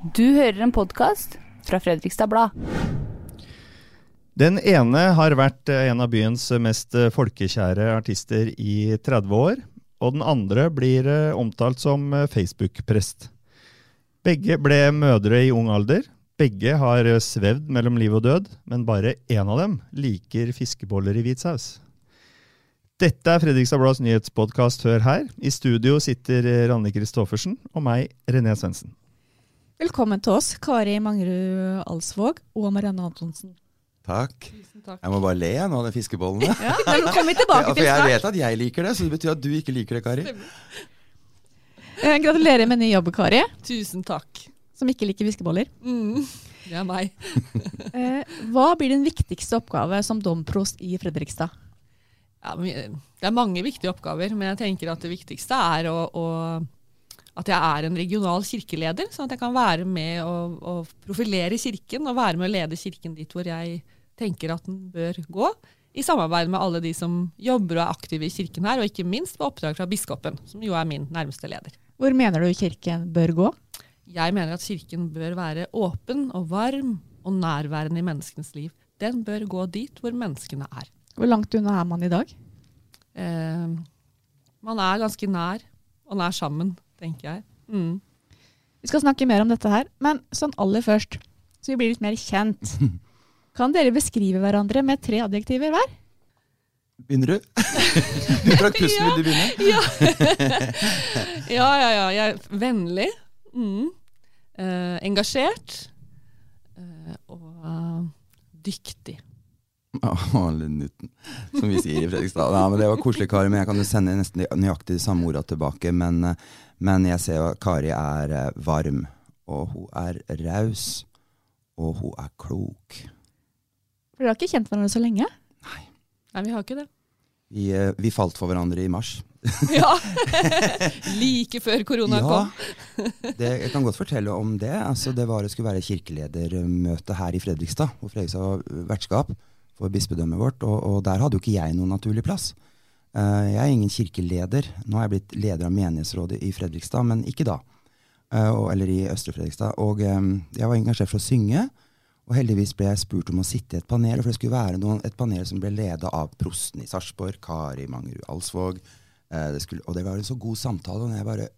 Du hører en podkast fra Fredrikstad Blad. Den ene har vært eh, en av byens mest eh, folkekjære artister i 30 år, og den andre blir eh, omtalt som Facebook-prest. Begge ble mødre i ung alder. Begge har svevd mellom liv og død, men bare én av dem liker fiskeboller i hvit saus. Dette er Fredrikstad Blads nyhetspodkast Hør her. I studio sitter Ranne Christoffersen og meg, René Svendsen. Velkommen til oss, Kari Mangerud Alsvåg og Marianne Antonsen. Takk. Jeg må bare le nå av de fiskebollene. Ja, men vi tilbake til for jeg vet at jeg liker det, så det betyr at du ikke liker det, Kari. Eh, Gratulerer med ny jobb, Kari, Tusen takk. som ikke liker fiskeboller. Mm, det er meg. Eh, hva blir din viktigste oppgave som domprost i Fredrikstad? Ja, det er mange viktige oppgaver, men jeg tenker at det viktigste er å, å, at jeg er en regional kirkeleder, sånn at jeg kan være med og, og profilere kirken og være med å lede kirken dit hvor jeg tenker at den bør gå. I samarbeid med alle de som jobber og er aktive i kirken her, og ikke minst på oppdrag fra biskopen, som jo er min nærmeste leder. Hvor mener du kirken bør gå? Jeg mener at kirken bør være åpen og varm og nærværende i menneskenes liv. Den bør gå dit hvor menneskene er. Hvor langt unna er man i dag? Eh, man er ganske nær, og nær sammen, tenker jeg. Mm. Vi skal snakke mer om dette her, men sånn aller først, så vi blir litt mer kjent. Kan dere beskrive hverandre med tre adjektiver hver? Begynner du? Du trakk pusten, vil du begynne? Ja. ja, ja, ja. Jeg er vennlig. Mm. Eh, engasjert. Eh, og uh, dyktig. Å, Lunnuten, som vi sier i Fredrikstad. Ja, men det var koselig, Kari. Men jeg kan jo sende nesten de- nøyaktig de samme orda tilbake. Men, eh, men jeg ser jo at Kari er eh, varm, og hun er raus, og hun er klok. For dere har ikke kjent hverandre så lenge. Nei, Nei, vi har ikke det. Vi, eh, vi falt for hverandre i mars. Ja! like før korona kom. det, jeg kan godt fortelle om det. Altså, det var, det skulle være kirkeledermøte her i Fredrikstad. Hvor Fredrikstad var vertskap for bispedømmet vårt. Og, og der hadde jo ikke jeg noen naturlig plass. Eh, jeg er ingen kirkeleder. Nå har jeg blitt leder av menighetsrådet i Fredrikstad, men ikke da. Eh, eller i Østre Fredrikstad. Og eh, jeg var engasjert for å synge. Og heldigvis ble jeg spurt om å sitte i et panel, for det skulle være noen, et panel som ble leda av prosten i Sarpsborg, Kari Mangerud Alsvåg. Det skulle, og det var en så god samtale. Og når jeg bare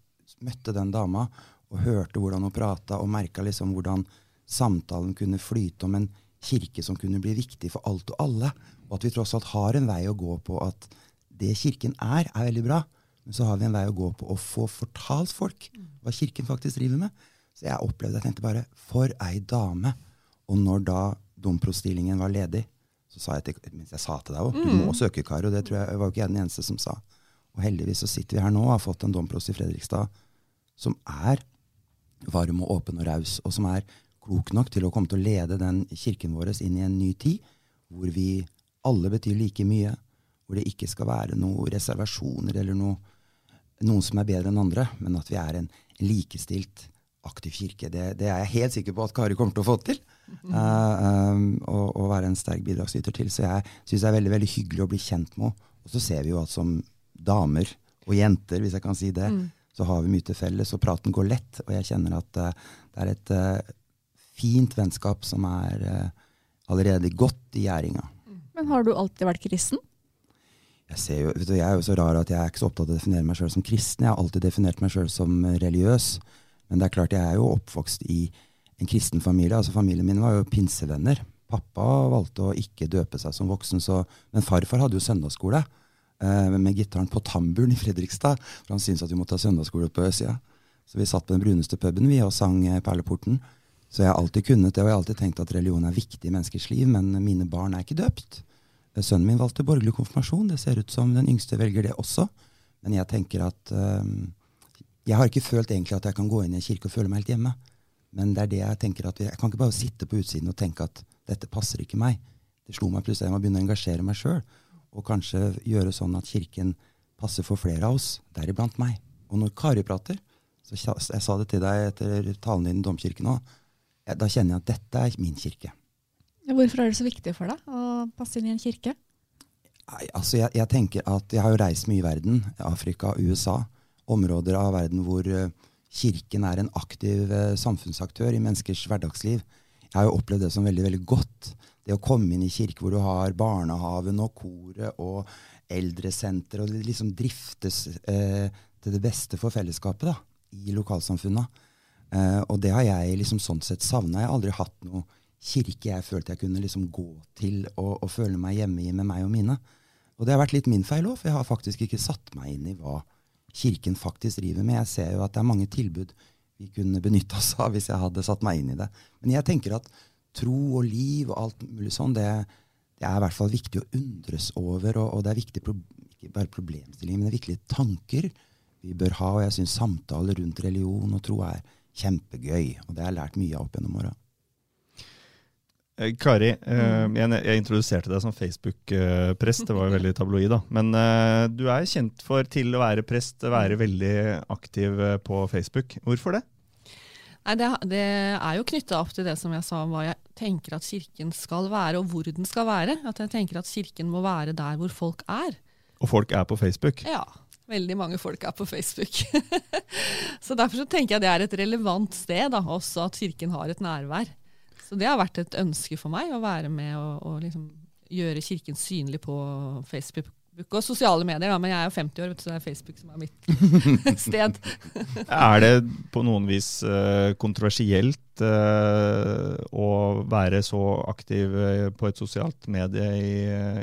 møtte den dama og hørte hvordan hun prata, og merka liksom hvordan samtalen kunne flyte om en kirke som kunne bli viktig for alt og alle, og at vi tross alt har en vei å gå på at det kirken er, er veldig bra. Men så har vi en vei å gå på å få fortalt folk hva kirken faktisk driver med. Så jeg opplevde, jeg tenkte bare For ei dame! Og når da domproststillingen var ledig, så sa jeg til, jeg sa til deg òg Du må søke, Kari. Og det tror jeg, jeg var ikke jeg den eneste som sa. Og heldigvis så sitter vi her nå og har fått en domprost i Fredrikstad som er varm og åpen og raus, og som er klok nok til å komme til å lede den kirken vår inn i en ny tid, hvor vi alle betyr like mye, hvor det ikke skal være noen reservasjoner eller noe, noen som er bedre enn andre, men at vi er en likestilt, aktiv kirke. Det, det er jeg helt sikker på at Kari kommer til å få til. Uh, um, og, og være en sterk bidragsyter til. Så jeg syns det er veldig veldig hyggelig å bli kjent med henne. Og så ser vi jo at som damer og jenter, hvis jeg kan si det, så har vi mye til felles, og praten går lett. Og jeg kjenner at uh, det er et uh, fint vennskap som er allerede godt i gjæringa. Men har du alltid vært kristen? Jeg, jo, du, jeg er jo så rar at jeg er ikke så opptatt av å definere meg sjøl som kristen. Jeg har alltid definert meg sjøl som religiøs. Men det er klart, jeg er jo oppvokst i en kristen familie. altså Familien min var jo pinsevenner. Pappa valgte å ikke døpe seg som voksen, så, men farfar hadde jo søndagsskole eh, med gitaren på Tamburen i Fredrikstad. For han syntes at vi måtte ha søndagsskole på østsida. Så vi satt på den bruneste puben vi og sang eh, Perleporten. Så jeg har alltid kunnet det, og jeg har alltid tenkt at religion er viktig i menneskers liv, men mine barn er ikke døpt. Sønnen min valgte borgerlig konfirmasjon. Det ser ut som den yngste velger det også. Men jeg tenker at eh, Jeg har ikke følt egentlig at jeg kan gå inn i en kirke og føle meg helt hjemme. Men det er det jeg tenker at jeg kan ikke bare sitte på utsiden og tenke at dette passer ikke meg. Det slo meg plutselig jeg må begynne å engasjere meg sjøl. Og kanskje gjøre sånn at kirken passer for flere av oss, deriblant meg. Og når Kari prater, så jeg sa det til deg etter talen din i domkirken òg, da kjenner jeg at dette er min kirke. Hvorfor er det så viktig for deg å passe inn i en kirke? Altså jeg, jeg tenker at jeg har jo reist mye i verden. Afrika, USA. Områder av verden hvor eh, Kirken er en aktiv eh, samfunnsaktør i menneskers hverdagsliv. Jeg har jo opplevd det som veldig veldig godt. Det å komme inn i kirke hvor du har barnehaven og koret og eldresenter, og det liksom driftes eh, til det beste for fellesskapet da, i lokalsamfunnet. Eh, og det har jeg liksom sånn sett savna. Jeg har aldri hatt noe kirke jeg følte jeg kunne liksom gå til og, og føle meg hjemme i med meg og mine. Og det har vært litt min feil òg, for jeg har faktisk ikke satt meg inn i hva Kirken faktisk driver med. Jeg ser jo at det er mange tilbud vi kunne benytte oss av hvis jeg hadde satt meg inn i det. Men jeg tenker at tro og liv og alt mulig sånn, det, det er i hvert fall viktig å undres over. Og, og det er viktig, ikke bare problemstillinger, men det er viktige tanker vi bør ha. Og jeg syns samtaler rundt religion og tro er kjempegøy. Og det har jeg lært mye av opp gjennom åra. Eh, Kari, eh, jeg, jeg introduserte deg som Facebook-prest. Det var jo veldig tabloid, da. Men eh, du er kjent for til å være prest, være veldig aktiv på Facebook. Hvorfor det? Nei, det, det er jo knytta opp til det som jeg sa om hva jeg tenker at kirken skal være, og hvor den skal være. At jeg tenker at kirken må være der hvor folk er. Og folk er på Facebook. Ja. Veldig mange folk er på Facebook. så derfor så tenker jeg det er et relevant sted, da, også at kirken har et nærvær. Så det har vært et ønske for meg å være med og, og liksom gjøre kirken synlig på Facebook og sosiale medier. Da. Men jeg er jo 50 år, så det er Facebook som er mitt sted. er det på noen vis uh, kontroversielt uh, å være så aktiv eh, på et sosialt medie i,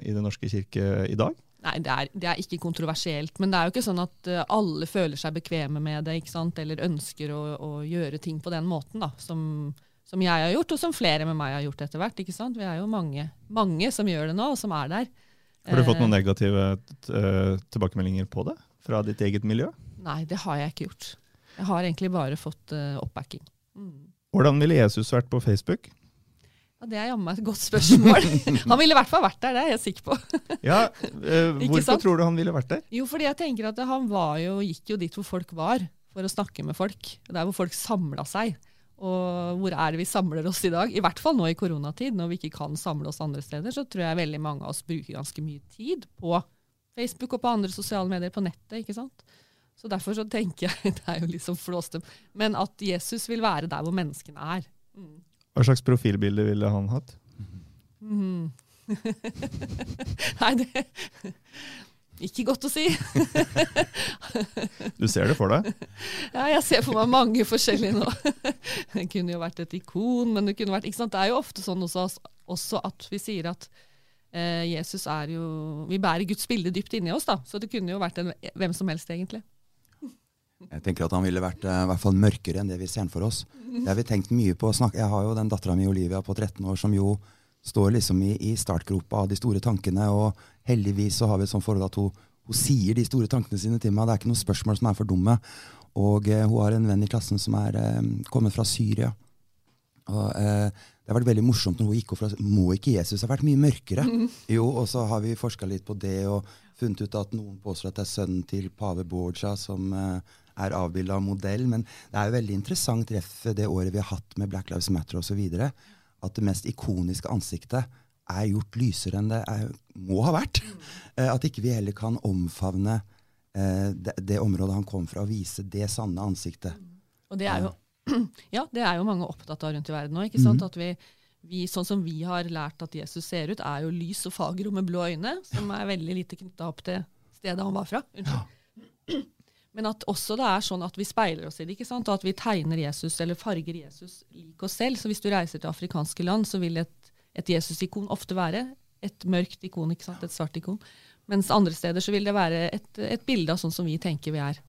i Den norske kirke i dag? Nei, det er, det er, ikke kontroversielt. Men det er jo ikke sånn at alle føler seg bekvemme med det, ikke sant? eller ønsker å, å gjøre ting på den måten. da, som som jeg har gjort, og som flere med meg har gjort etter hvert. ikke sant? Vi er jo mange, mange som gjør det nå, og som er der. Har du fått noen eh, negative eh, tilbakemeldinger på det fra ditt eget miljø? Nei, det har jeg ikke gjort. Jeg har egentlig bare fått uh, oppbacking. Mm. Hvordan ville Jesus vært på Facebook? Ja, Det er jammen meg et godt spørsmål. han ville i hvert fall vært der, det er jeg sikker på. ja, uh, Hvorfor tror du han ville vært der? Jo, fordi jeg tenker at Han jo, gikk jo dit hvor folk var, for å snakke med folk. Der hvor folk samla seg. Og hvor er det vi samler oss i dag? I hvert fall nå i koronatid, når vi ikke kan samle oss andre steder, så tror jeg veldig mange av oss bruker ganske mye tid på Facebook og på andre sosiale medier, på nettet. ikke sant? Så derfor så tenker jeg, det er jo liksom flåste, men at Jesus vil være der hvor menneskene er. Mm. Hva slags profilbilde ville han hatt? Mm. Nei, det ikke godt å si. du ser det for deg? Ja, jeg ser for meg mange forskjellige nå. Det kunne jo vært et ikon, men det kunne vært ikke sant? Det er jo ofte sånn også, også at vi sier at eh, Jesus er jo Vi bærer Guds bilde dypt inni oss, da. Så det kunne jo vært en, hvem som helst, egentlig. Jeg tenker at han ville vært eh, i hvert fall mørkere enn det vi ser for oss. Det har vi tenkt mye på. Jeg har jo den dattera mi Olivia på 13 år som jo står liksom i, i, startgropa av de store tankene. Og heldigvis så har vi et sånt forhold at hun, hun, sier de store tankene sine til meg. Det er ikke noen spørsmål som er for dumme. Og eh, hun har en venn i klassen som er eh, kommet fra Syria. Og eh, Det har vært veldig morsomt når hun gikk opp fra Må ikke Jesus ha vært mye mørkere? Jo, og så har vi forska litt på det og funnet ut at noen påstår at det er sønnen til pave Borgia som eh, er avbilda av modell. Men det er jo veldig interessant treff det året vi har hatt med Black Lives Matter osv at det mest ikoniske ansiktet er gjort lysere enn det er, må ha vært. Mm. At ikke vi heller kan omfavne eh, det, det, området han kom fra, og vise det sanne ansiktet. Mm. Og det er jo, ja, det er jo mange opptatt av rundt i verden nå. ikke sant? Mm. At vi, vi, sånn som vi har lært at Jesus ser ut, er jo lys og fager og med blå øyne, som er veldig lite knytta opp til stedet han var fra. Unnskyld. Men at også det er sånn at vi speiler oss i det, ikke sant? og at vi tegner Jesus eller farger Jesus lik oss selv. Så hvis du reiser til afrikanske land, så vil et, et Jesus-ikon ofte være et mørkt ikon, ikke sant? et svart ikon. Mens andre steder så vil det være et, et bilde av sånn som vi tenker vi er.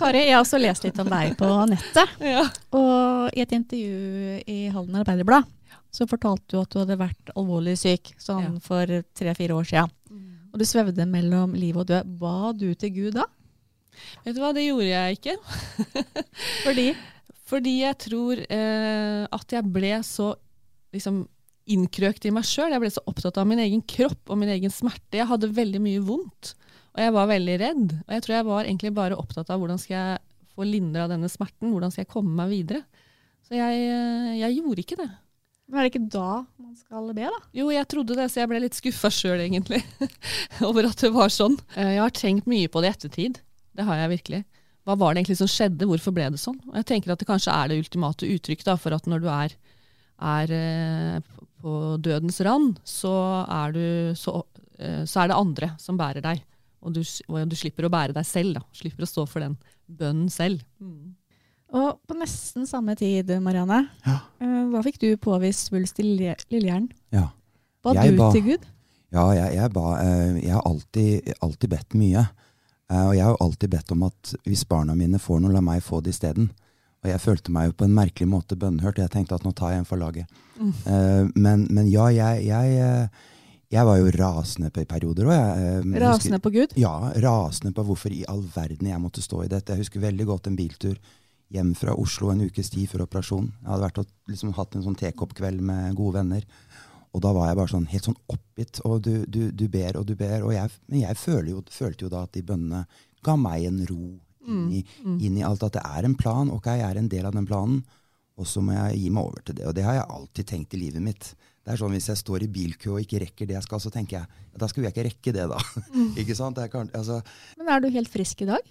Kari, jeg har også lest litt om deg på nettet. ja. Og i et intervju i Halden Arbeiderblad så fortalte du at du hadde vært alvorlig syk sånn ja. for tre-fire år siden. Mm. Og du svevde mellom liv og død. Ba du til Gud da? Vet du hva, det gjorde jeg ikke. Fordi? Fordi jeg tror eh, at jeg ble så liksom, innkrøkt i meg sjøl. Jeg ble så opptatt av min egen kropp og min egen smerte. Jeg hadde veldig mye vondt, og jeg var veldig redd. Og jeg tror jeg var egentlig bare opptatt av hvordan skal jeg få lindra denne smerten, hvordan skal jeg komme meg videre. Så jeg, eh, jeg gjorde ikke det. Men er det ikke da man skal be, da? Jo, jeg trodde det, så jeg ble litt skuffa sjøl, egentlig, over at det var sånn. Eh, jeg har tenkt mye på det i ettertid. Det har jeg virkelig. hva var det egentlig som skjedde, hvorfor ble det sånn? Og jeg tenker at det kanskje er det ultimate uttrykk da, for at når du er, er eh, på dødens rand, så er, du, så, eh, så er det andre som bærer deg. Og du, og du, slipper å bære deg selv. da, Slipper å stå for den bønnen selv. Mm. Og på nesten samme tid, Marianne, Ja. eh, hva fikk du påvist svulst i lille- lillehjernen? Ja. Ba Jeg du ba- til Gud? Ja, jeg, jeg, ba, jeg har alltid, alltid bedt mye. Eh, Og jeg har jo alltid bedt om at hvis barna mine får noe, la meg få det isteden. Og jeg følte meg jo på en merkelig måte bønnhørt. Jeg tenkte at nå tar jeg en for laget. Eh, Men, men ja, jeg, jeg, eh, jeg var jo rasende på i perioder òg. Rasende på Gud? Ja, rasende på hvorfor i all verden jeg måtte stå i dette. Jeg husker veldig godt en biltur hjem fra Oslo en ukes tid før operasjon. Jeg hadde vært og liksom hatt en sånn tekoppkveld med gode venner. Og da var jeg bare sånn helt sånn oppgitt. Og du, du, du ber og du ber. Og jeg, men jeg føler jo, følte jo da at de bønnene ga meg en ro inn i, inn i alt. At det er en plan. Ok, jeg er en del av den planen. Og så må jeg gi meg over til det. Og det har jeg alltid tenkt i livet mitt. Det er sånn Hvis jeg står i bilkø og ikke rekker det jeg skal, så tenker jeg ja, da skulle jeg ikke rekke det, da. ikke sant? Kan- altså, Men er du helt frisk i dag?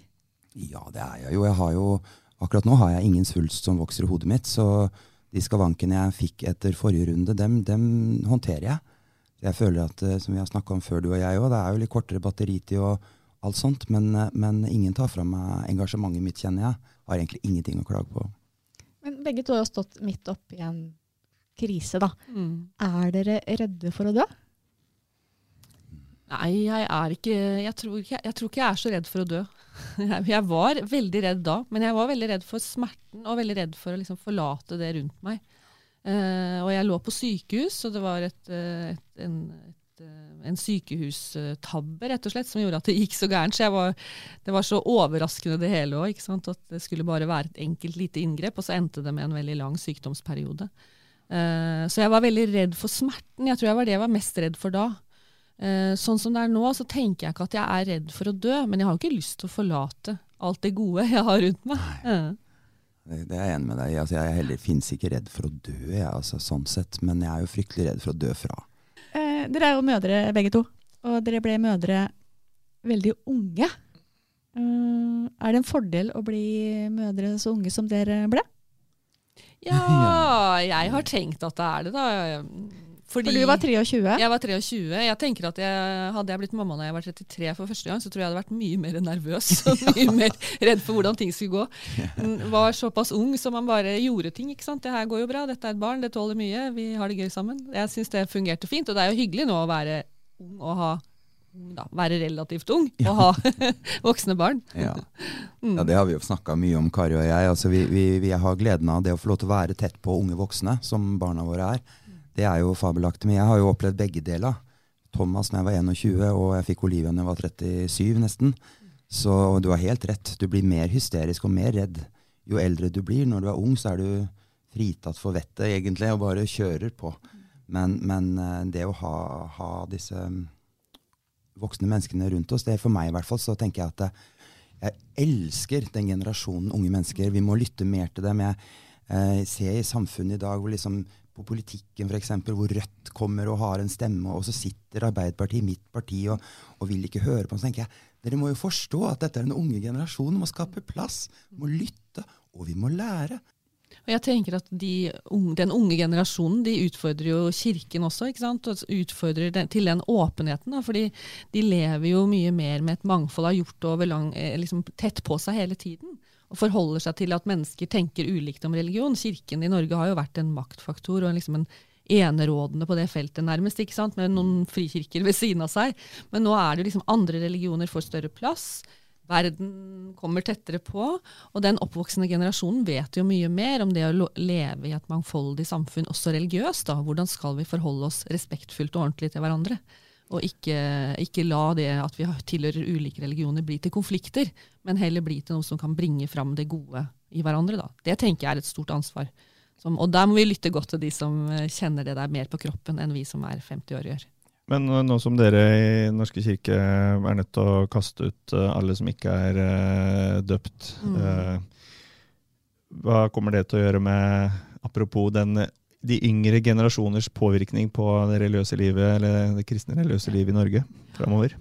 ja, det er jeg jo. Jeg har jo akkurat nå har jeg ingen svulst som vokser i hodet mitt, så de skavankene jeg fikk etter forrige runde, dem, dem håndterer jeg. Jeg føler at, eh, som vi har snakka om før, du og jeg òg, det er jo litt kortere batteritid og alt sånt, men, eh, men ingen tar fra meg engasjementet mitt, kjenner jeg. Har egentlig ingenting å klage på. Men begge to har stått midt oppi en krise, da. Mm. Er dere redde for å dø? Nei, jeg er ikke jeg tror, ikke jeg tror ikke jeg er så redd for å dø. Jeg, var veldig redd da, men jeg var veldig redd for smerten og veldig redd for å liksom forlate det rundt meg. Eh, og jeg lå på sykehus, og det var et, eh, et, en, et, eh, en sykehustabbe rett og slett, som gjorde at det gikk så gærent. Så var, det var så overraskende det hele òg. At det skulle bare være et enkelt lite inngrep, og så endte det med en veldig lang sykdomsperiode. Eh, så jeg var veldig redd for smerten. Jeg tror jeg var det jeg var mest redd for da. Eh, sånn som det er nå, så tenker jeg ikke at jeg er redd for å dø, men jeg har jo ikke lyst til å forlate alt det gode jeg har rundt meg. Nei. Det, er jeg enig med deg i. Altså, jeg heller finnes ikke redd for å dø, jeg, altså, sånn sett, men jeg er jo fryktelig redd for å dø fra. Eh, dere er jo mødre begge to, og dere ble mødre veldig unge. Uh, er det en fordel å bli mødre så unge som dere ble? Ja, jeg har tenkt at det er det, da. Fordi For du var 23. jeg var 23. Jeg tenker at jeg, Hadde jeg blitt mamma da jeg var 33 for første gang, så tror jeg jeg hadde vært mye mer nervøs og mye mer redd for hvordan ting skulle gå. Var såpass ung så man bare gjorde ting. ikke sant? Det her går jo bra, dette er et barn, det tåler mye, vi har det gøy sammen. Jeg syns det fungerte fint. Og det er jo hyggelig nå å være ung og ha da, være relativt ung og ha voksne barn. Ja. Mm. Ja, Det har vi jo snakka mye om, Kari og jeg. Altså, vi, vi, vi har gleden av det å få lov til å være tett på unge voksne, som barna våre er. Det er jo fabelaktig. Men jeg har jo opplevd begge deler. Thomas da jeg var 21, og jeg fikk Olivia da jeg var 37 nesten. Så du har helt rett. Du blir mer hysterisk og mer redd jo eldre du blir. Når du er ung, så er du fritatt for vettet, egentlig, og bare kjører på. Men, men eh, det å ha, ha disse mm, voksne menneskene rundt oss, det er for meg i hvert fall, så tenker jeg at jeg elsker den generasjonen unge mennesker. Vi må lytte mer til dem. Jeg eh, ser i samfunnet i dag hvor liksom på politikken eksempel, hvor Rødt kommer og har en stemme, og så sitter Arbeiderpartiet, mitt parti, og, og vil ikke høre på. Så tenker jeg dere må jo forstå at dette er den unge generasjonen. må skape plass, må lytte, og vi må lære. Og jeg tenker at de, Den unge generasjonen de utfordrer jo kirken også. ikke sant? Og utfordrer den, til den åpenheten. Da, fordi de lever jo mye mer med et mangfold av gjort over eh, liksom tett på seg hele tiden. Og forholder seg til at mennesker tenker ulikt om religion. Kirken i Norge har jo vært en maktfaktor og liksom en enerådende på det feltet, nærmest. ikke sant? Med noen frikirker ved siden av seg. Men nå er det jo liksom andre religioner får større plass. Verden kommer tettere på, og den oppvoksende generasjonen vet jo mye mer om det å leve i et mangfoldig samfunn, også religiøst. da. Hvordan skal vi forholde oss respektfullt og ordentlig til hverandre? Og ikke, ikke la det at vi tilhører ulike religioner bli til konflikter, men heller bli til noe som kan bringe fram det gode i hverandre. Da. Det tenker jeg er et stort ansvar. Som, og der må vi lytte godt til de som eh, kjenner det der mer på kroppen enn vi som er 50 år gjør. Men nå- nå som dere i Norske kirke er nødt til å kaste ut eh, alle som ikke er eh, døpt, Mm. eh, hva kommer det til å gjøre med, apropos den, de yngre generasjoners påvirkning på det religiøse livet, eller det kristne religiøse livet i Norge framover?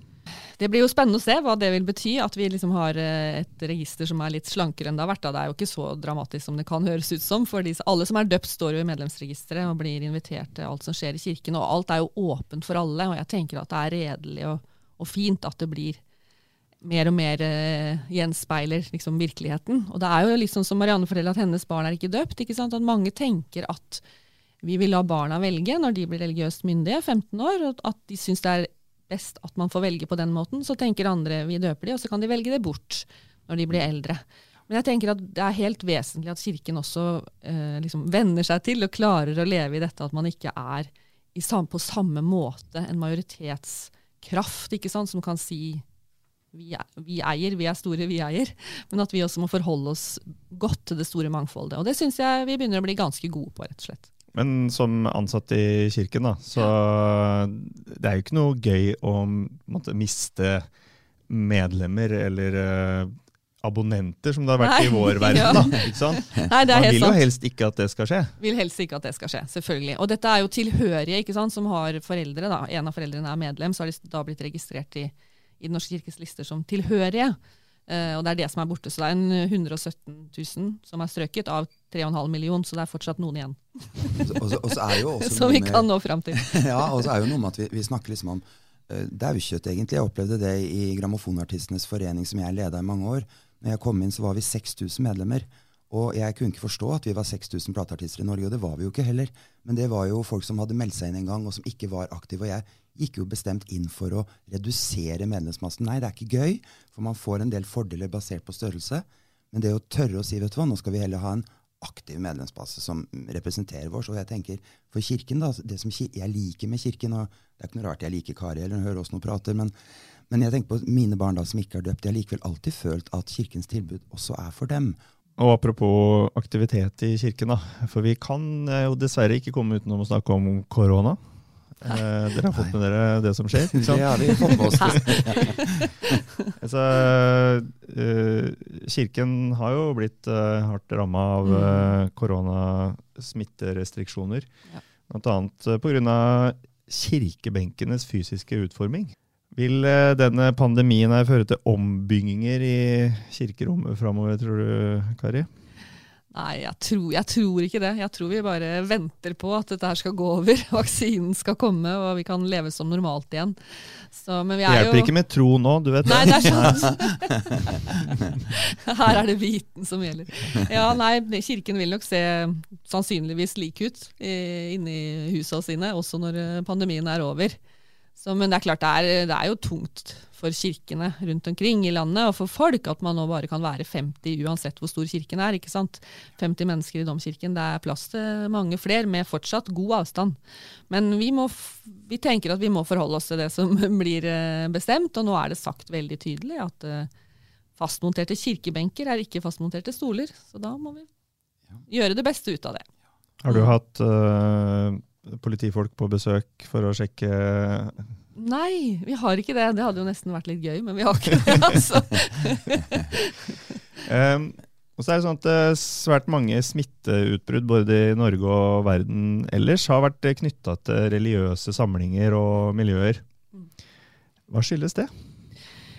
Det blir jo spennende å se hva det vil bety, at vi liksom har eh, et register som er litt slankere enn det har vært. Det er jo ikke så dramatisk som det kan høres ut som. for Alle som er døpt, står jo i medlemsregisteret og blir invitert til alt som skjer i kirken. Og alt er jo åpent for alle, og jeg tenker at det er redelig og, og fint at det blir mer og mer uh, gjenspeiler liksom, virkeligheten. Og det er jo litt sånn som Marianne forteller, at hennes barn er ikke døpt. ikke sant? At mange tenker at vi vil la barna velge når de blir religiøst myndige, 15 år, og at de syns det er best at man får velge på den måten. Så tenker andre vi døper de, og så kan de velge det bort når de blir eldre. Men jeg tenker at det er helt vesentlig at Kirken også eh, liksom venner seg til og klarer å leve i dette at man ikke er på samme måte en majoritetskraft ikke sant, som kan si vi, vi, eier, vi er store, vi eier. Men at vi også må forholde oss godt til det store mangfoldet. Og det syns jeg vi begynner å bli ganske gode på, rett og slett. Men som ansatt i kirken, da, så det er jo ikke noe gøy å måtte, miste medlemmer eller uh, abonnenter, som det har vært Nei, i vår verden. Ja. da, ikke sant? Nei, det er Man helt vil sant. jo helst ikke at det skal skje. Vil helst ikke at det skal skje, selvfølgelig. Og dette er jo tilhørige ikke sant, som har foreldre. da, En av foreldrene er medlem, så har de da blitt registrert i i Den norske kirkes lister som tilhørige. Uh, og det er det som er borte. Så det er en 117 000 som er strøket av 3,5 millioner, så det er fortsatt noen igjen. som vi kan nå fram til. ja, og så er jo noe med at vi, vi snakker liksom om uh, daukjøtt, egentlig. Jeg opplevde det i Grammofonartistenes forening, som jeg leda i mange år. Når jeg kom inn, så var vi 6000 medlemmer. Og jeg kunne ikke forstå at vi var 6000 plateartister i Norge, og det var vi jo ikke heller. Men det var jo folk som hadde meldt seg inn en gang, og som ikke var aktive. Og jeg gikk jo bestemt inn for å redusere medlemsmassen. Nei, det er ikke gøy, for man får en del fordeler basert på størrelse. Men det å tørre å si vet du hva, nå skal vi heller ha en aktiv medlemsbase som representerer vår. Så jeg tenker, for kirken da, Det som jeg liker med Kirken og Det er ikke noe rart jeg liker Kari eller hører oss noe prater, men, men jeg tenker på mine barn da som ikke er døpt. Jeg har likevel alltid følt at Kirkens tilbud også er for dem. Og Apropos aktivitet i kirken, da. For vi kan jo dessverre ikke komme utenom å snakke om korona. Eh, dere har fått med dere det som skjer? Ikke sant? Det har vi fått med oss. altså, uh, kirken har jo blitt uh, hardt ramma av uh, koronasmitterestriksjoner. Ja. Uh, pga. kirkebenkenes fysiske utforming. Vil denne pandemien her føre til ombygginger i kirkerommet framover, tror du, Kari? Nei, jeg tror, jeg tror, ikke det. Jeg tror vi bare venter på at dette her skal gå over. Vaksinen skal komme, og vi kan leve som normalt igjen. Så, det hjelper jo... ikke med tro nå, du vet det. Nei, det er sant. her er det viten som gjelder. Ja, nei, Kirken vil nok se sannsynligvis lik ut inni husene sine, også når eh, pandemien er over. Så, men det er klart, det er, det er jo tungt for kirkene rundt omkring i landet, og for folk, at man nå bare kan være 50 uansett hvor stor kirken er. ikke sant? 50 mennesker i domkirken, det er plass til mange flere, med fortsatt god avstand. Men vi, må, vi tenker at vi må forholde oss til det som blir eh, bestemt, og nå er det sagt veldig tydelig at eh, fastmonterte kirkebenker er ikke fastmonterte stoler. Så da må vi gjøre det beste ut av det. Har du hatt uh, politifolk på besøk for å sjekke Nei, vi har ikke det. Det hadde jo nesten vært litt gøy, men vi har ikke det. altså. um, og så er det sånn at eh, Svært mange smitteutbrudd både i Norge og verden ellers har vært knytta til religiøse samlinger og miljøer. Mm. Hva skyldes det?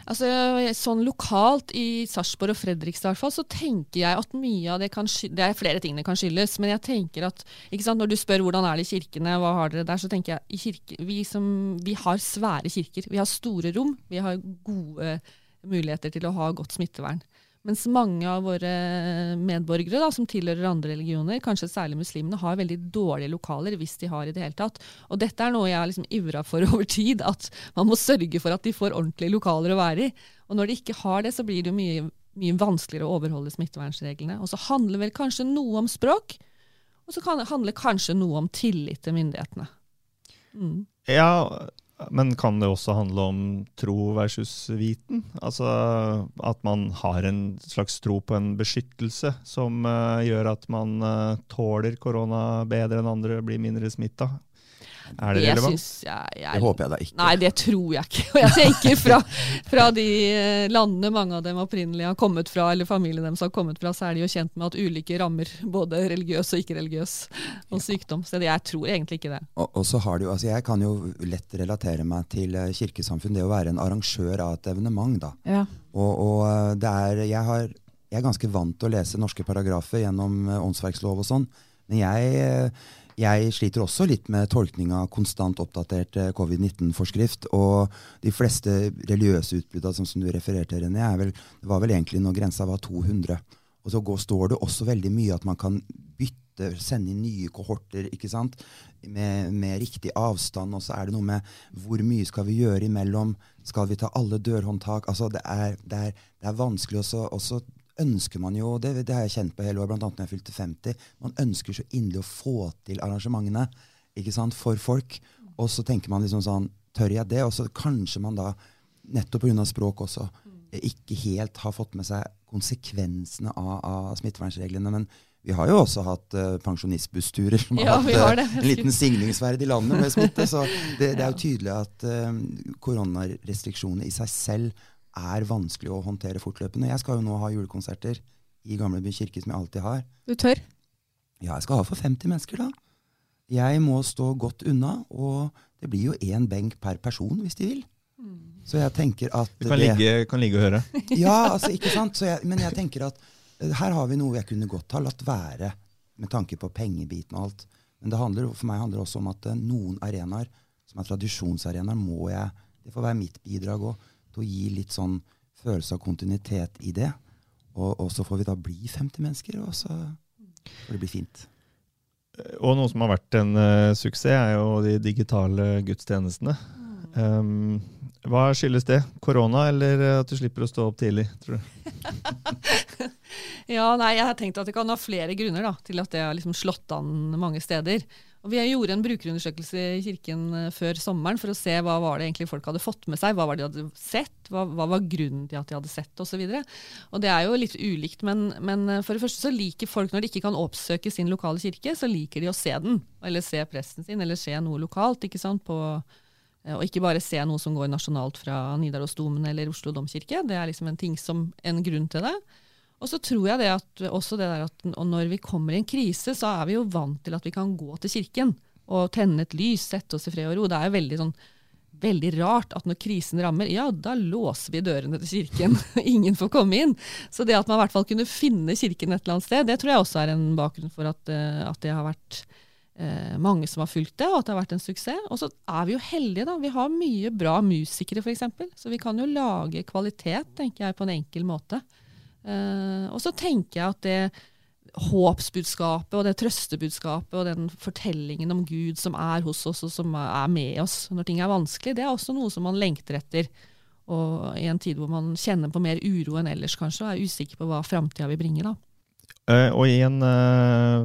Altså, sånn Lokalt i Sarpsborg og Fredrikstad fall, så tenker jeg at mye av det kan skyldes Det er flere ting det kan skyldes, men jeg tenker at sant, når du spør hvordan er det i kirkene, hva har dere der, så tenker jeg kirke, vi, som, vi har svære kirker. Vi har store rom. Vi har gode muligheter til å ha godt smittevern. Mens mange av våre medborgere da, som tilhører andre religioner, kanskje særlig muslimene, har veldig dårlige lokaler, hvis de har i det hele tatt. Og dette er noe jeg har liksom ivra for over tid, at man må sørge for at de får ordentlige lokaler å være i. Og når de ikke har det, så blir det mye, mye vanskeligere å overholde smittevernreglene. Og så handler vel kanskje noe om språk, og så kan det kanskje noe om tillit til myndighetene. Mm. Ja, men kan det også handle om tro versus viten? Altså at man har en slags tro på en beskyttelse som uh, gjør at man uh, tåler korona bedre enn andre, blir mindre smitta? Er det Det relevant? jeg, jeg Det håper jeg da ikke. Nei, det tror jeg ikke. Og jeg tenker fra, fra de eh, landene mange av dem opprinnelig har kommet fra, eller familien deres har kommet fra, så er de jo kjent med at ulike rammer både religiøs og ikke-religiøs og sykdom. Så jeg tror egentlig ikke det. Og, og så har du, altså Jeg kan jo lett relatere meg til eh, kirkesamfunn. Det å være en arrangør av et evenement. da. Ja. Og, og eh, det er, jeg, har, jeg er ganske vant til å lese norske paragrafer gjennom åndsverkslov og sånn. Men jeg, jeg sliter også litt med tolkning av konstant oppdatert eh, covid-19-forskrift. Og de fleste religiøse utbrudda som, som du refererte, René, er vel, det var vel egentlig når grensa var 200. Og så går, står det også veldig mye at man kan bytte, sende inn nye kohorter ikke sant? Med, med riktig avstand. Og så er det noe med hvor mye skal vi gjøre imellom? Skal vi ta alle dørhåndtak? Altså det er, det er, det er vanskelig også, også ønsker man jo, det, det har jeg kjent på hele år, bl.a. når jeg fylte 50, man ønsker så inderlig å få til arrangementene ikke sant, for folk. Og så tenker man liksom sånn Tør jeg det? Og så kanskje man da, nettopp pga. språk også, eh, ikke helt har fått med seg konsekvensene av, av smittevernreglene. Men vi har jo også hatt uh, pensjonistbussturer som har ja, hatt har eh, en liten signingsverd i landet med smitte. Så det, det er jo tydelig at uh, koronarestriksjonene i seg selv er vanskelig å håndtere fortløpende. Jeg skal jo nå ha julekonserter i Gamleby kirke, som jeg alltid har. Du tør? Ja, jeg skal ha for 50 mennesker, da. Jeg må stå godt unna, og det blir jo én benk per person hvis de vil. Så jeg tenker at Du kan det- ligge, kan ligge og høre. Ja, altså, ikke sant? Så jeg, men jeg tenker at eh, her har vi noe jeg kunne godt ha latt være, med tanke på pengebiten og alt. Men det handler, for meg handler det også om at eh, noen arenaer, som er tradisjonsarenaer, må jeg Det får være mitt bidrag òg, til å gi litt sånn følelse av kontinuitet i det. Og, og så får vi da bli 50 mennesker, og så får det bli fint. Og noe som har vært en uh, suksess, er jo de digitale gudstjenestene. Um, hva skyldes det? Korona, eller at du slipper å stå opp tidlig? tror du? Ja, nei, jeg har tenkt at det kan ha flere grunner da, til at det har liksom slått an mange steder. Og Vi gjorde en brukerundersøkelse i kirken eh, før sommeren for å se hva var det egentlig folk hadde fått med seg. Hva var det de hadde sett, hva, hva var grunnen til at de hadde sett osv. Det er jo litt ulikt, men, men eh, for det første så liker folk når de ikke kan oppsøke sin lokale kirke, så liker de å se den. Eller se presten sin, eller se noe lokalt. ikke sant, på eh, og ikke bare se noe som går nasjonalt fra Nidarosdomen eller Oslo domkirke. Det er liksom en ting som en grunn til det. Og så tror jeg det at, også det der at når vi kommer i en krise, så er vi jo vant til at vi kan gå til kirken og tenne et lys, sette oss i fred og ro. Det er jo veldig, sånn, veldig rart at når krisen rammer, ja, da låser vi dørene til kirken. Ingen får komme inn. Så det at man i hvert fall kunne finne kirken et eller annet sted, det tror jeg også er en bakgrunn for at, eh, at det har vært eh, mange som har fulgt det, og at det har vært en suksess. Og så er vi jo heldige, da. Vi har mye bra musikere, f.eks. Så vi kan jo lage kvalitet, tenker jeg, på en enkel måte. Eh, og så tenker jeg at det håpsbudskapet og det trøstebudskapet og den fortellingen om Gud som er hos oss og som er med oss når ting er vanskelig, det er også noe som man lengter etter. Og i en tid hvor man kjenner på mer uro enn ellers, kanskje, og er usikker på hva framtida vil bringe. da. Eh, og i en uh,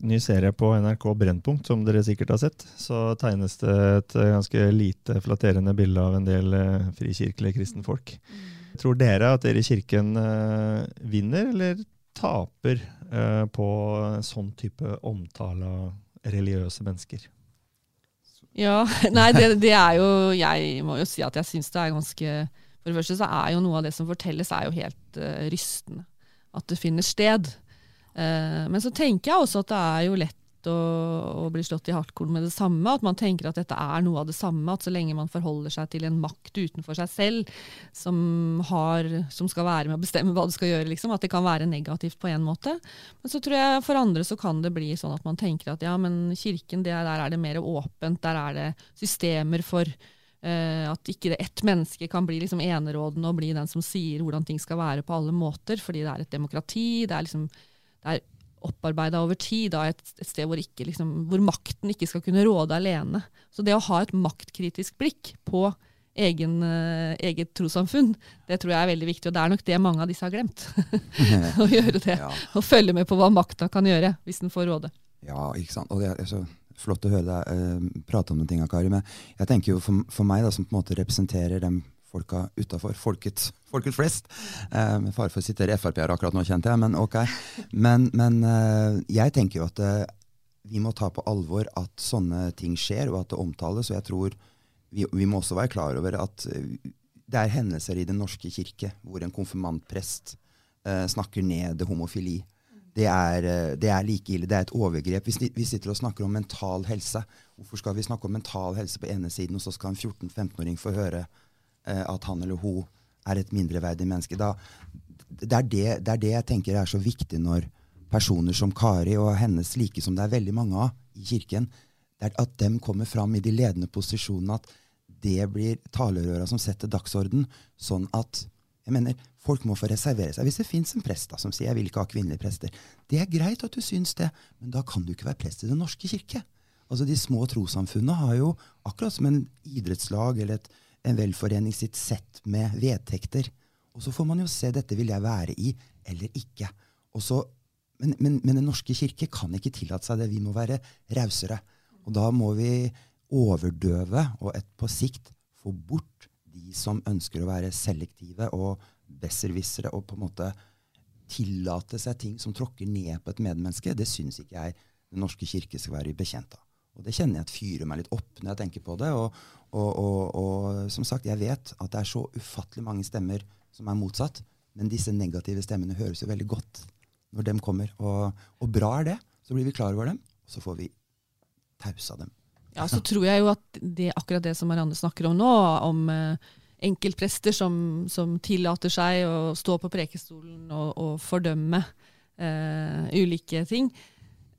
ny serie på NRK Brennpunkt, som dere sikkert har sett, så tegnes det et eh, ganske lite flatterende bilde av en del uh, frikirkelige kristenfolk. Tror dere at dere i kirken eh, vinner eller taper eh, på sånn type omtale av religiøse mennesker? Ja, nei, det, det er jo Jeg må jo si at jeg syns det er ganske For det første så er jo noe av det som fortelles, er jo helt uh, rystende. At det finner sted. Uh, men så tenker jeg også at det er jo lett å, og, blir slått i hardkorn med det samme. At man tenker at dette er noe av det samme. At så lenge man forholder seg til en makt utenfor seg selv som, har, som skal være med å bestemme hva du skal gjøre, liksom, at det kan være negativt på en måte. Men så tror jeg for andre så kan det bli sånn at man tenker at ja, men kirken, det, der er det mer åpent. Der er det systemer for Uh, at ikke ett menneske kan bli liksom enerådende og bli den som sier hvordan ting skal være på alle måter, fordi det er et demokrati. det er liksom det er opparbeida over tid, da, et, et sted hvor, ikke, liksom, hvor makten ikke skal kunne råde alene. Så det å ha et maktkritisk blikk på egen, eh, eget trossamfunn, det tror jeg er veldig viktig. Og det er nok det mange av disse har glemt. å gjøre det. Ja. Å følge med på hva makta kan gjøre, hvis den får råde. Ja, ikke sant. Og det er så flott å høre deg uh, prate om de tinga, Kari. Men jeg tenker jo for, for meg, da, som på en måte representerer dem folka utafor, folket, folket flest eh, å sitere Frp-er akkurat nå, kjente jeg, men ok. Men, men eh, jeg tenker jo at eh, vi må ta på alvor at sånne ting skjer, og at det omtales. Og jeg tror vi, vi må også være klar over at eh, det er hendelser i Den norske kirke hvor en konfirmantprest eh, snakker ned homofili. Det er, eh, det er, like ille. Det er et overgrep. Vi, vi sitter og snakker om mental helse. Hvorfor skal vi snakke om mental helse på ene siden, og så skal en 14-15-åring få høre at han eller hun er et mindreverdig menneske? Da, det, er det, det, er det, jeg tenker er så viktig når personer som Kari og hennes like, som det er veldig mange av i kirken, det er at dem kommer fram i de ledende posisjonene. At det blir talerøra som setter dagsorden, sånn at jeg mener, Folk må få reservere seg. Hvis det fins en prest da, som sier 'jeg vil ikke ha kvinnelige prester', det er greit at du syns det, men da kan du ikke være prest i Den norske kirke. Altså De små trossamfunnene har jo, akkurat som en idrettslag eller et, en velforening, sitt sett med vedtekter. Og så får man jo se dette vil jeg være i eller ikke. Så, men, men, men, Den norske kirke kan ikke tillate seg det. Vi må være rausere. Og da må vi overdøve og et, på sikt få bort de som ønsker å være selektive og besserwissere og på en måte tillate seg ting som tråkker ned på et medmenneske, det syns ikke jeg Den norske kirke skal være bekjent av. Og Det kjenner jeg at fyrer meg litt opp når jeg tenker på det. Og, og, og, og, som sagt, jeg vet at det er så ufattelig mange stemmer som er motsatt. Men disse negative stemmene høres jo veldig godt når dem kommer. Og, bra er det. Så blir vi klar over dem, og så får vi tausa dem. Ja, så tror jeg jo at det er akkurat det som Marianne snakker om nå, om eh, enkeltprester som, som, tillater seg å stå på prekestolen og, og fordømme eh, ulike ting,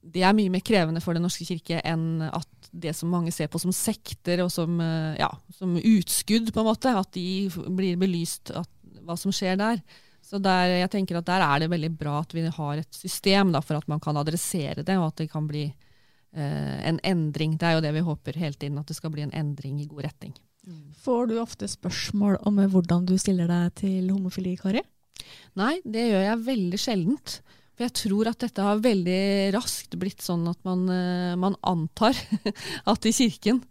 det er mye mer krevende for Den norske kirke enn at det som mange ser på som sekter og som, uh, ja, som utskudd, på en måte, at de blir belyst, at, hva som skjer der. Så der, jeg tenker at der er det veldig bra at vi har et system da, for at man kan adressere det, og at det kan bli eh, en endring. Det er jo det vi håper hele tiden, at det skal bli en endring i god retning. Får du ofte spørsmål om hvordan du stiller deg til homofili, Kari? Nei, det gjør jeg veldig sjeldent. For jeg tror at dette har veldig raskt blitt sånn at man, eh, man antar at i kirken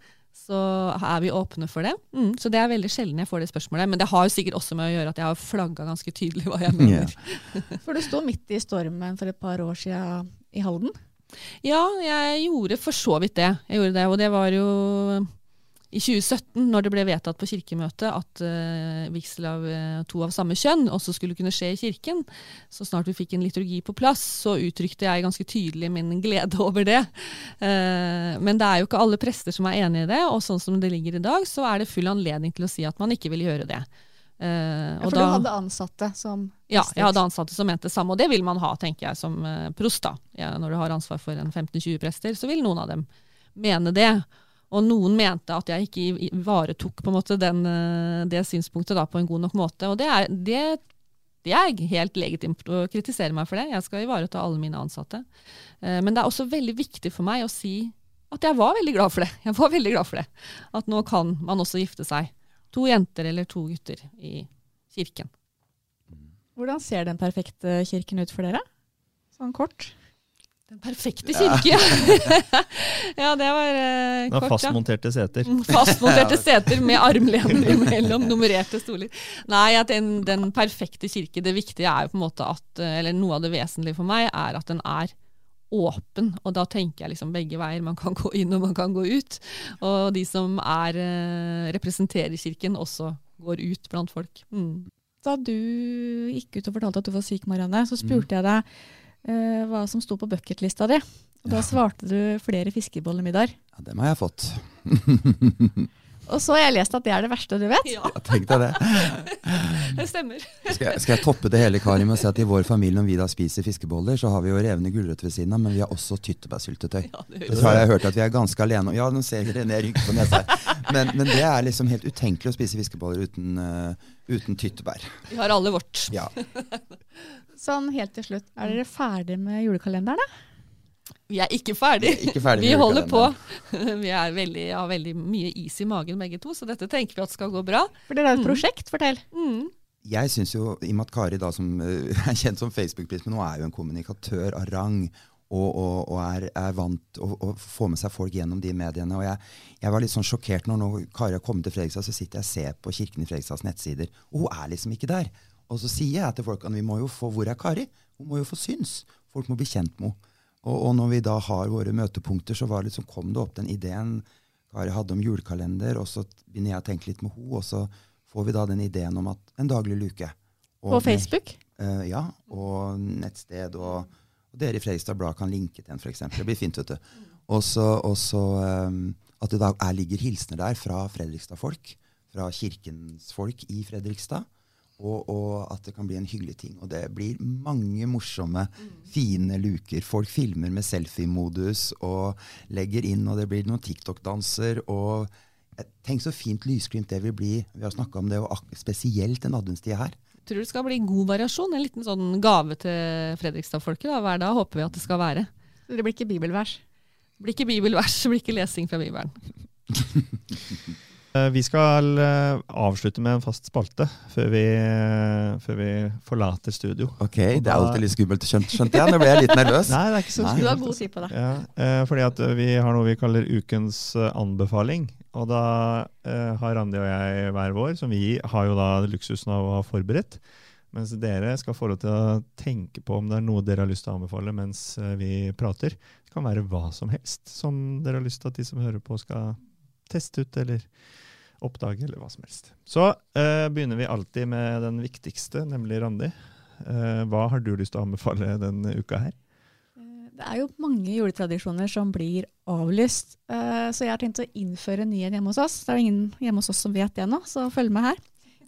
så er vi åpne for det. Mm, så det er veldig sjelden jeg får det spørsmålet. Men det har jo sikkert også med å gjøre at jeg har flagga ganske tydelig hva jeg mener. Yeah. for du sto midt i stormen for et par år siden i Halden? Ja, jeg gjorde for så vidt det. Jeg gjorde det, Og det var jo i 2017, når det ble vedtatt på kirkemøtet at uh, vigsel av uh, to av samme kjønn også skulle kunne skje i kirken, så snart vi fikk en liturgi på plass, så uttrykte jeg ganske tydelig min glede over det. Uh, men det er jo ikke alle prester som er enig i det, og sånn som det ligger i dag, så er det full anledning til å si at man ikke vil gjøre det. Uh, ja, for da, du hadde ansatte som Ja, jeg hadde ansatte som mente det samme. Og det vil man ha, tenker jeg, som uh, prost. da. Ja, når du har ansvar for en 15-20 prester, så vil noen av dem mene det. Og noen mente at jeg ikke ivaretok på en måte den, eh, det synspunktet da, på en god nok måte. Og det er, det, det er, helt legitimt å kritisere meg for det. Jeg skal ivareta alle mine ansatte. Eh, men det er også veldig viktig for meg å si at jeg var veldig glad for det. Jeg var veldig glad for det. At nå kan man også gifte seg. To jenter eller to gutter i kirken. Hvordan ser den perfekte kirken ut for dere? Sånn kort? Den perfekte kirke! ja, ja, det var eh, kort, Fastmonterte seter. Mm, fastmonterte seter med armlener imellom, nummererte stoler. Nei, at den, den, perfekte kirke, det viktige er jo på en måte at eh, Eller noe av det vesentlige for meg er at den er åpen. Og da tenker jeg liksom begge veier. Man kan gå inn og man kan gå ut. Og de som er, uh, representerer kirken, også går ut blant folk. Mm. Da du gikk ut og fortalte at du var syk, Marianne, så spurte mm. jeg deg hva som sto på bucketlista di. Og Da svarte du flere fiskebollemiddager. Ja, dem har jeg fått. Og så har jeg lest at det er det verste du vet. Ja, Tenk deg det. det stemmer. Skal jeg, skal jeg, toppe det hele, Kari, med å si at i vår familie når vi da spiser fiskeboller, så har vi jo revne gulrøtter ved siden av, men vi har også tyttebærsyltetøy. Ja, det, det har jeg hørt at vi er ganske alene om. Ja, nå ser René rynke på nesa. Men, men, det er liksom helt utenkelig å spise fiskeboller uten, uh, uten tyttebær. Vi har alle vårt. Ja. Sånn helt til slutt, er dere ferdig med julekalenderen, da? Vi er ikke ferdig. Vi, ikke ferdig vi holder på. Vi veldig, har veldig mye is i magen begge to, så dette tenker vi at skal gå bra. For dere har et mm. prosjekt, fortell. Mm. Jeg synes jo, i og med at Kari da, som er kjent som Facebook-pris, men nå er jo en kommunikatør av rang og, og, og er, er, vant å, få med seg folk gjennom de mediene. og Jeg, jeg var litt sånn sjokkert når, nå Kari har kommet til Fredrikstad, så sitter jeg og ser på Kirken i Fredrikstads nettsider, og hun er liksom ikke der. Og så sier jeg til folkene vi må jo få Hvor er Kari? Hun må jo få syns. Folk må bli kjent med henne. Og, og når vi da har våre møtepunkter, så var det liksom, kom det opp den ideen Kari hadde om julekalender, og så begynner jeg å tenke litt med henne, og så får vi da den ideen om at en daglig luke. Og På Facebook? Med, uh, ja, og nettsted. Og, og dere i Fredrikstad Blad kan linke til en, f.eks. Det blir fint, vet du. Og så um, at det da er, ligger hilsener der fra Fredrikstad-folk, fra kirkens folk i Fredrikstad. Og, og, at det kan bli en hyggelig ting. Og det blir mange morsomme, mm. fine luker. Folk filmer med selfie-modus og legger inn, og det blir noen TikTok-danser. og Tenk så fint lysglimt det vil bli. Vi har snakka om det, og spesielt den adventstida her. Tror du det skal bli god variasjon? En liten sånn gave til Fredrikstad-folket hver dag håper vi at det skal være. Det blir ikke bibelvers? Det blir ikke bibelvers, det blir ikke lesing fra Bibelen. Eh, vi skal eh, avslutte med en fast spalte før vi, eh, før vi forlater studio. Ok, Det er alltid litt skummelt, skjønte jeg. Nå ble jeg litt nervøs. Nei, det er ikke så skummelt. Du har god tid på det. Ja, fordi at vi har noe vi kaller ukens anbefaling. Og da har Randi og jeg hver vår, som vi har jo da luksusen av å ha forberedt. Mens dere skal få lov til å tenke på om det er noe dere har lyst til å anbefale mens vi prater. Det kan være hva som helst som dere har lyst til at de som hører på, skal teste ut, eller oppdage, eller hva som helst. Så uh, begynner vi alltid med den viktigste, nemlig Randi. Uh, hva har du lyst til å anbefale denne uka her? Eh, det er jo mange juletradisjoner som blir avlyst, uh, så jeg har tenkt å innføre nye hjemme hos oss. Det er ingen hjemme hos oss som vet det nå, så følg med her.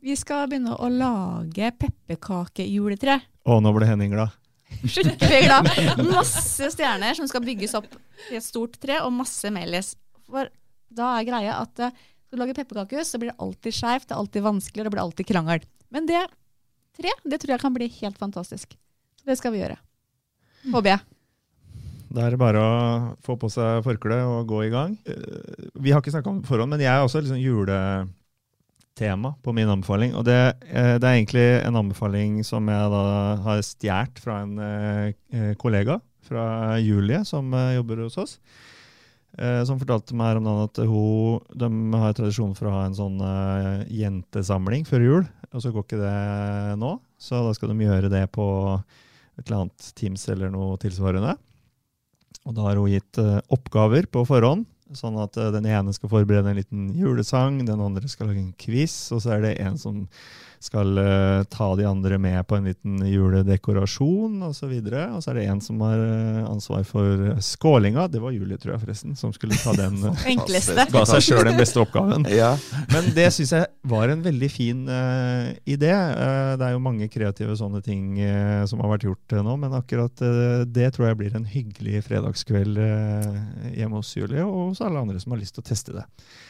Vi skal begynne å lage pepperkakejuletre. Å, nå ble Henning glad. Skikkelig glad. Masse stjerner som skal bygges opp i et stort tre, og masse melis. For da er greia at skal du lage pepperkakehus, så blir det alltid skeivt, det er alltid vanskelig, det blir alltid krangel. Men det tre, det tror jeg kan bli helt fantastisk. Så det skal vi gjøre. Håper jeg. Da er det bare å få på seg forkleet og gå i gang. Eh, vi har ikke snakka om det forhånd, men jeg er også liksom juletema på min anbefaling. Og det, eh, det, er egentlig en anbefaling som jeg da har stjålet fra en eh, kollega, fra Julie, som jobber hos oss. Eh, som fortalte meg om dagen at hun, de har tradisjon for å ha en sånn uh, jentesamling før jul. Og så går ikke det nå, så da skal de gjøre det på et eller annet Teams eller noe tilsvarende. Og da har hun gitt uh, oppgaver på forhånd, sånn at uh, den ene skal forberede en liten julesang, den andre skal lage en quiz, og så er det en som skal uh, ta de andre med på en liten juledekorasjon osv. Og, så videre. og så er det en som har uh, ansvar for skålinga. Det var Julie, tror jeg, forresten, som skulle ta den. Uh, Enkleste. Ga seg sjøl den beste oppgaven. ja. Men det syns jeg var en veldig fin idé. det er jo mange kreative sånne ting som har vært gjort nå, men akkurat det tror jeg blir en hyggelig fredagskveld hjemme hos Julie, og hos alle andre som har lyst til å teste det.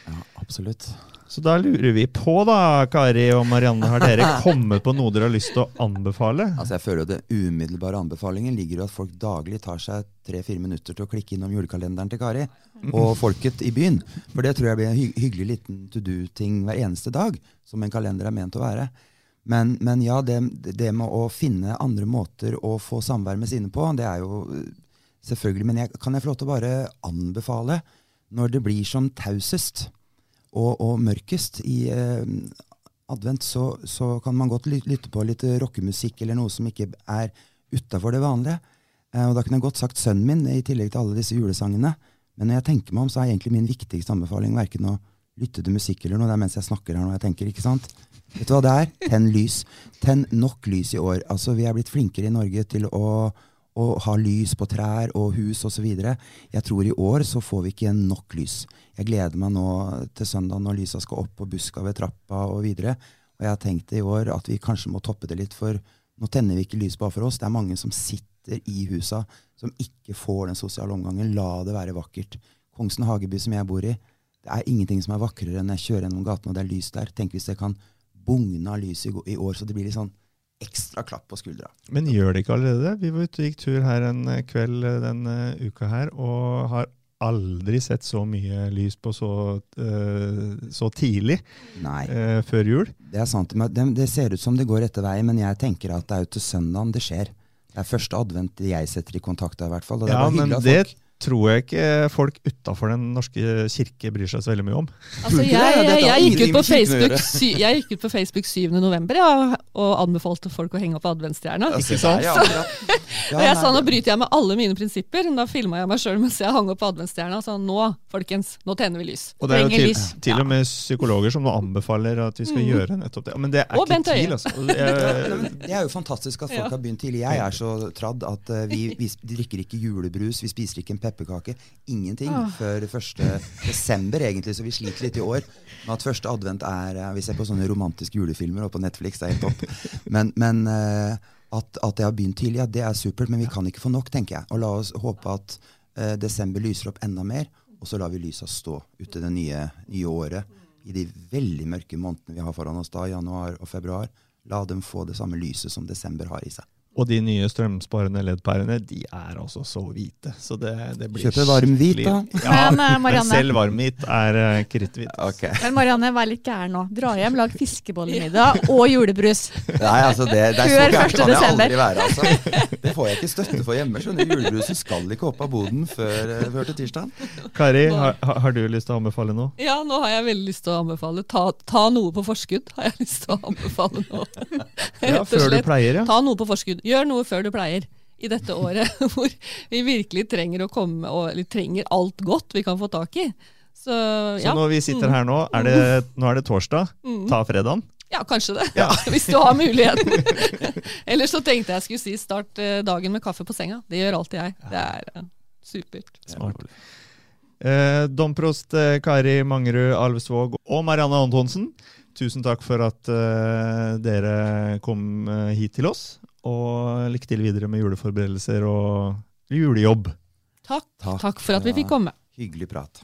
Ja, absolutt. Så da lurer vi på, da, Kari og Marianne, har dere kommet på noe dere har lyst til å anbefale? Altså jeg føler jo Det umiddelbare anbefalingen ligger jo at folk daglig tar seg tre-fire minutter til å klikke innom julekalenderen til Kari og folket i byen. For det tror jeg blir en hy hyggelig liten to do-ting hver eneste dag, som en kalender er ment å være. Men, men ja, det, det, med å finne andre måter å få samvær med sine på, det er jo selvfølgelig Men jeg, kan jeg få lov til å bare anbefale, når det blir som tausest og, og mørkest i eh, advent, så, så, kan man godt lytte på litt rockemusikk eller noe som ikke er utafor det vanlige. Eh, og da kunne jeg godt sagt sønnen min, i tillegg til alle disse julesangene. Men når jeg tenker meg om, så er egentlig min viktigste anbefaling verken å lytte til musikk eller noe. Det er mens jeg snakker her nå jeg tenker, ikke sant? Vet du hva det er? Tenn lys. Tenn nok lys i år. Altså, Vi er blitt flinkere i Norge til å og ha lys på trær og hus osv. Jeg tror i år så får vi ikke nok lys. Jeg gleder meg nå til søndag når lysa skal opp på buska ved trappa og videre. Og jeg har tenkt i år at vi kanskje må toppe det litt, for nå tenner vi ikke lys bare for oss. Det er mange som sitter i husa, som ikke får den sosiale omgangen. La det være vakkert. Kongsen Hageby, som jeg bor i, det er ingenting som er vakrere enn jeg kjører gjennom gaten og det er lys der. Tenk hvis det kan bugne av lys i år, så det blir litt sånn ekstra klapp på skuldra. Men gjør det ikke allerede? Vi var ute og gikk tur her en eh, kveld eh, denne uka her, og har aldri sett så mye lys på så, uh, så tidlig uh, før jul. Det er sant. Det, det, ser ut som det går etter vei, men jeg tenker at det er jo til søndagen det skjer. Det er første advent jeg setter i kontakt i hvert fall. Og det ja, men det tror jeg ikke folk utafor Den norske kirke bryr seg så veldig mye om. Altså, jeg, jeg, jeg, gikk ut på Facebook, gjøre. sy, jeg gikk ut på Facebook 7. november ja, og anbefalte folk å henge opp adventsstjerna. Ikke sant? Ja. Ja, Og jeg sa nå bryter jeg med alle mine prinsipper. Da filma jeg meg sjøl mens jeg hang opp adventsstjerna. Så nå, folkens, nå tenner vi lys. Og det er jo til, til og med psykologer som nå anbefaler at vi skal gjøre nettopp det. Men det er Og ikke tvil, altså. Og men Det er jo fantastisk at folk Ja. har begynt tidlig. Jeg er så tradd at eh, vi, vi drikker ikke julebrus, vi spiser ikke en pepperkake. Ingenting før 1. desember, egentlig, så vi sliter litt i år med at første advent er eh, Vi ser på sånne romantiske julefilmer og på Netflix, det er helt topp. Men, men eh, at, at det har begynt tidlig, ja, det er supert, men vi kan ikke få nok, tenker jeg. Og la oss håpe at eh, desember lyser opp enda mer, og så lar vi lysa stå ut til det nye, nye året. I de veldig mørke månedene vi har foran oss da, januar og februar. La dem få det samme lyset som desember har i seg. Og de nye strømsparende LED-pærene de er altså så hvite. Så det, det blir Kjøpe varmhvit, da. Ja, Men, selv men hvit selv varmhvit er kritthvit. Okay. Men Marianne, vær litt gæren nå. Dra hjem, lag fiskebollemiddag og julebrus. Nei, altså det, det er så Før gærent 1. kan jeg desember. aldri være. Altså. Det får jeg ikke støtte for hjemme. skjønner du. Julebrusen skal ikke opp av boden før, eh, før til tirsdag. Kari, har, har du lyst til å anbefale noe? Ja, nå har jeg veldig lyst til å anbefale. Ta, ta noe på forskudd, har jeg lyst til å anbefale nå. Ja, før du pleier, ja. Ta noe på forskudd. Gjør noe før du pleier. I dette året hvor vi virkelig trenger å komme og trenger alt godt vi kan få tak i. Så Så når vi sitter her nå, er det, nå er det torsdag. Ta fredagen. ja kanskje det. Hvis du har muligheten. Eller så tenkte jeg skulle si start eh, dagen med kaffe på senga. Det gjør alltid jeg. Det er eh, supert. Smart. Eh, Domprost eh, Kari Mangerud Alvsvåg og Marianne Antonsen, tusen takk for at eh, dere kom hit til oss. Og lykke til videre med juleforberedelser og julejobb. Takk. Takk. Takk for at vi fikk komme. Hyggelig prat.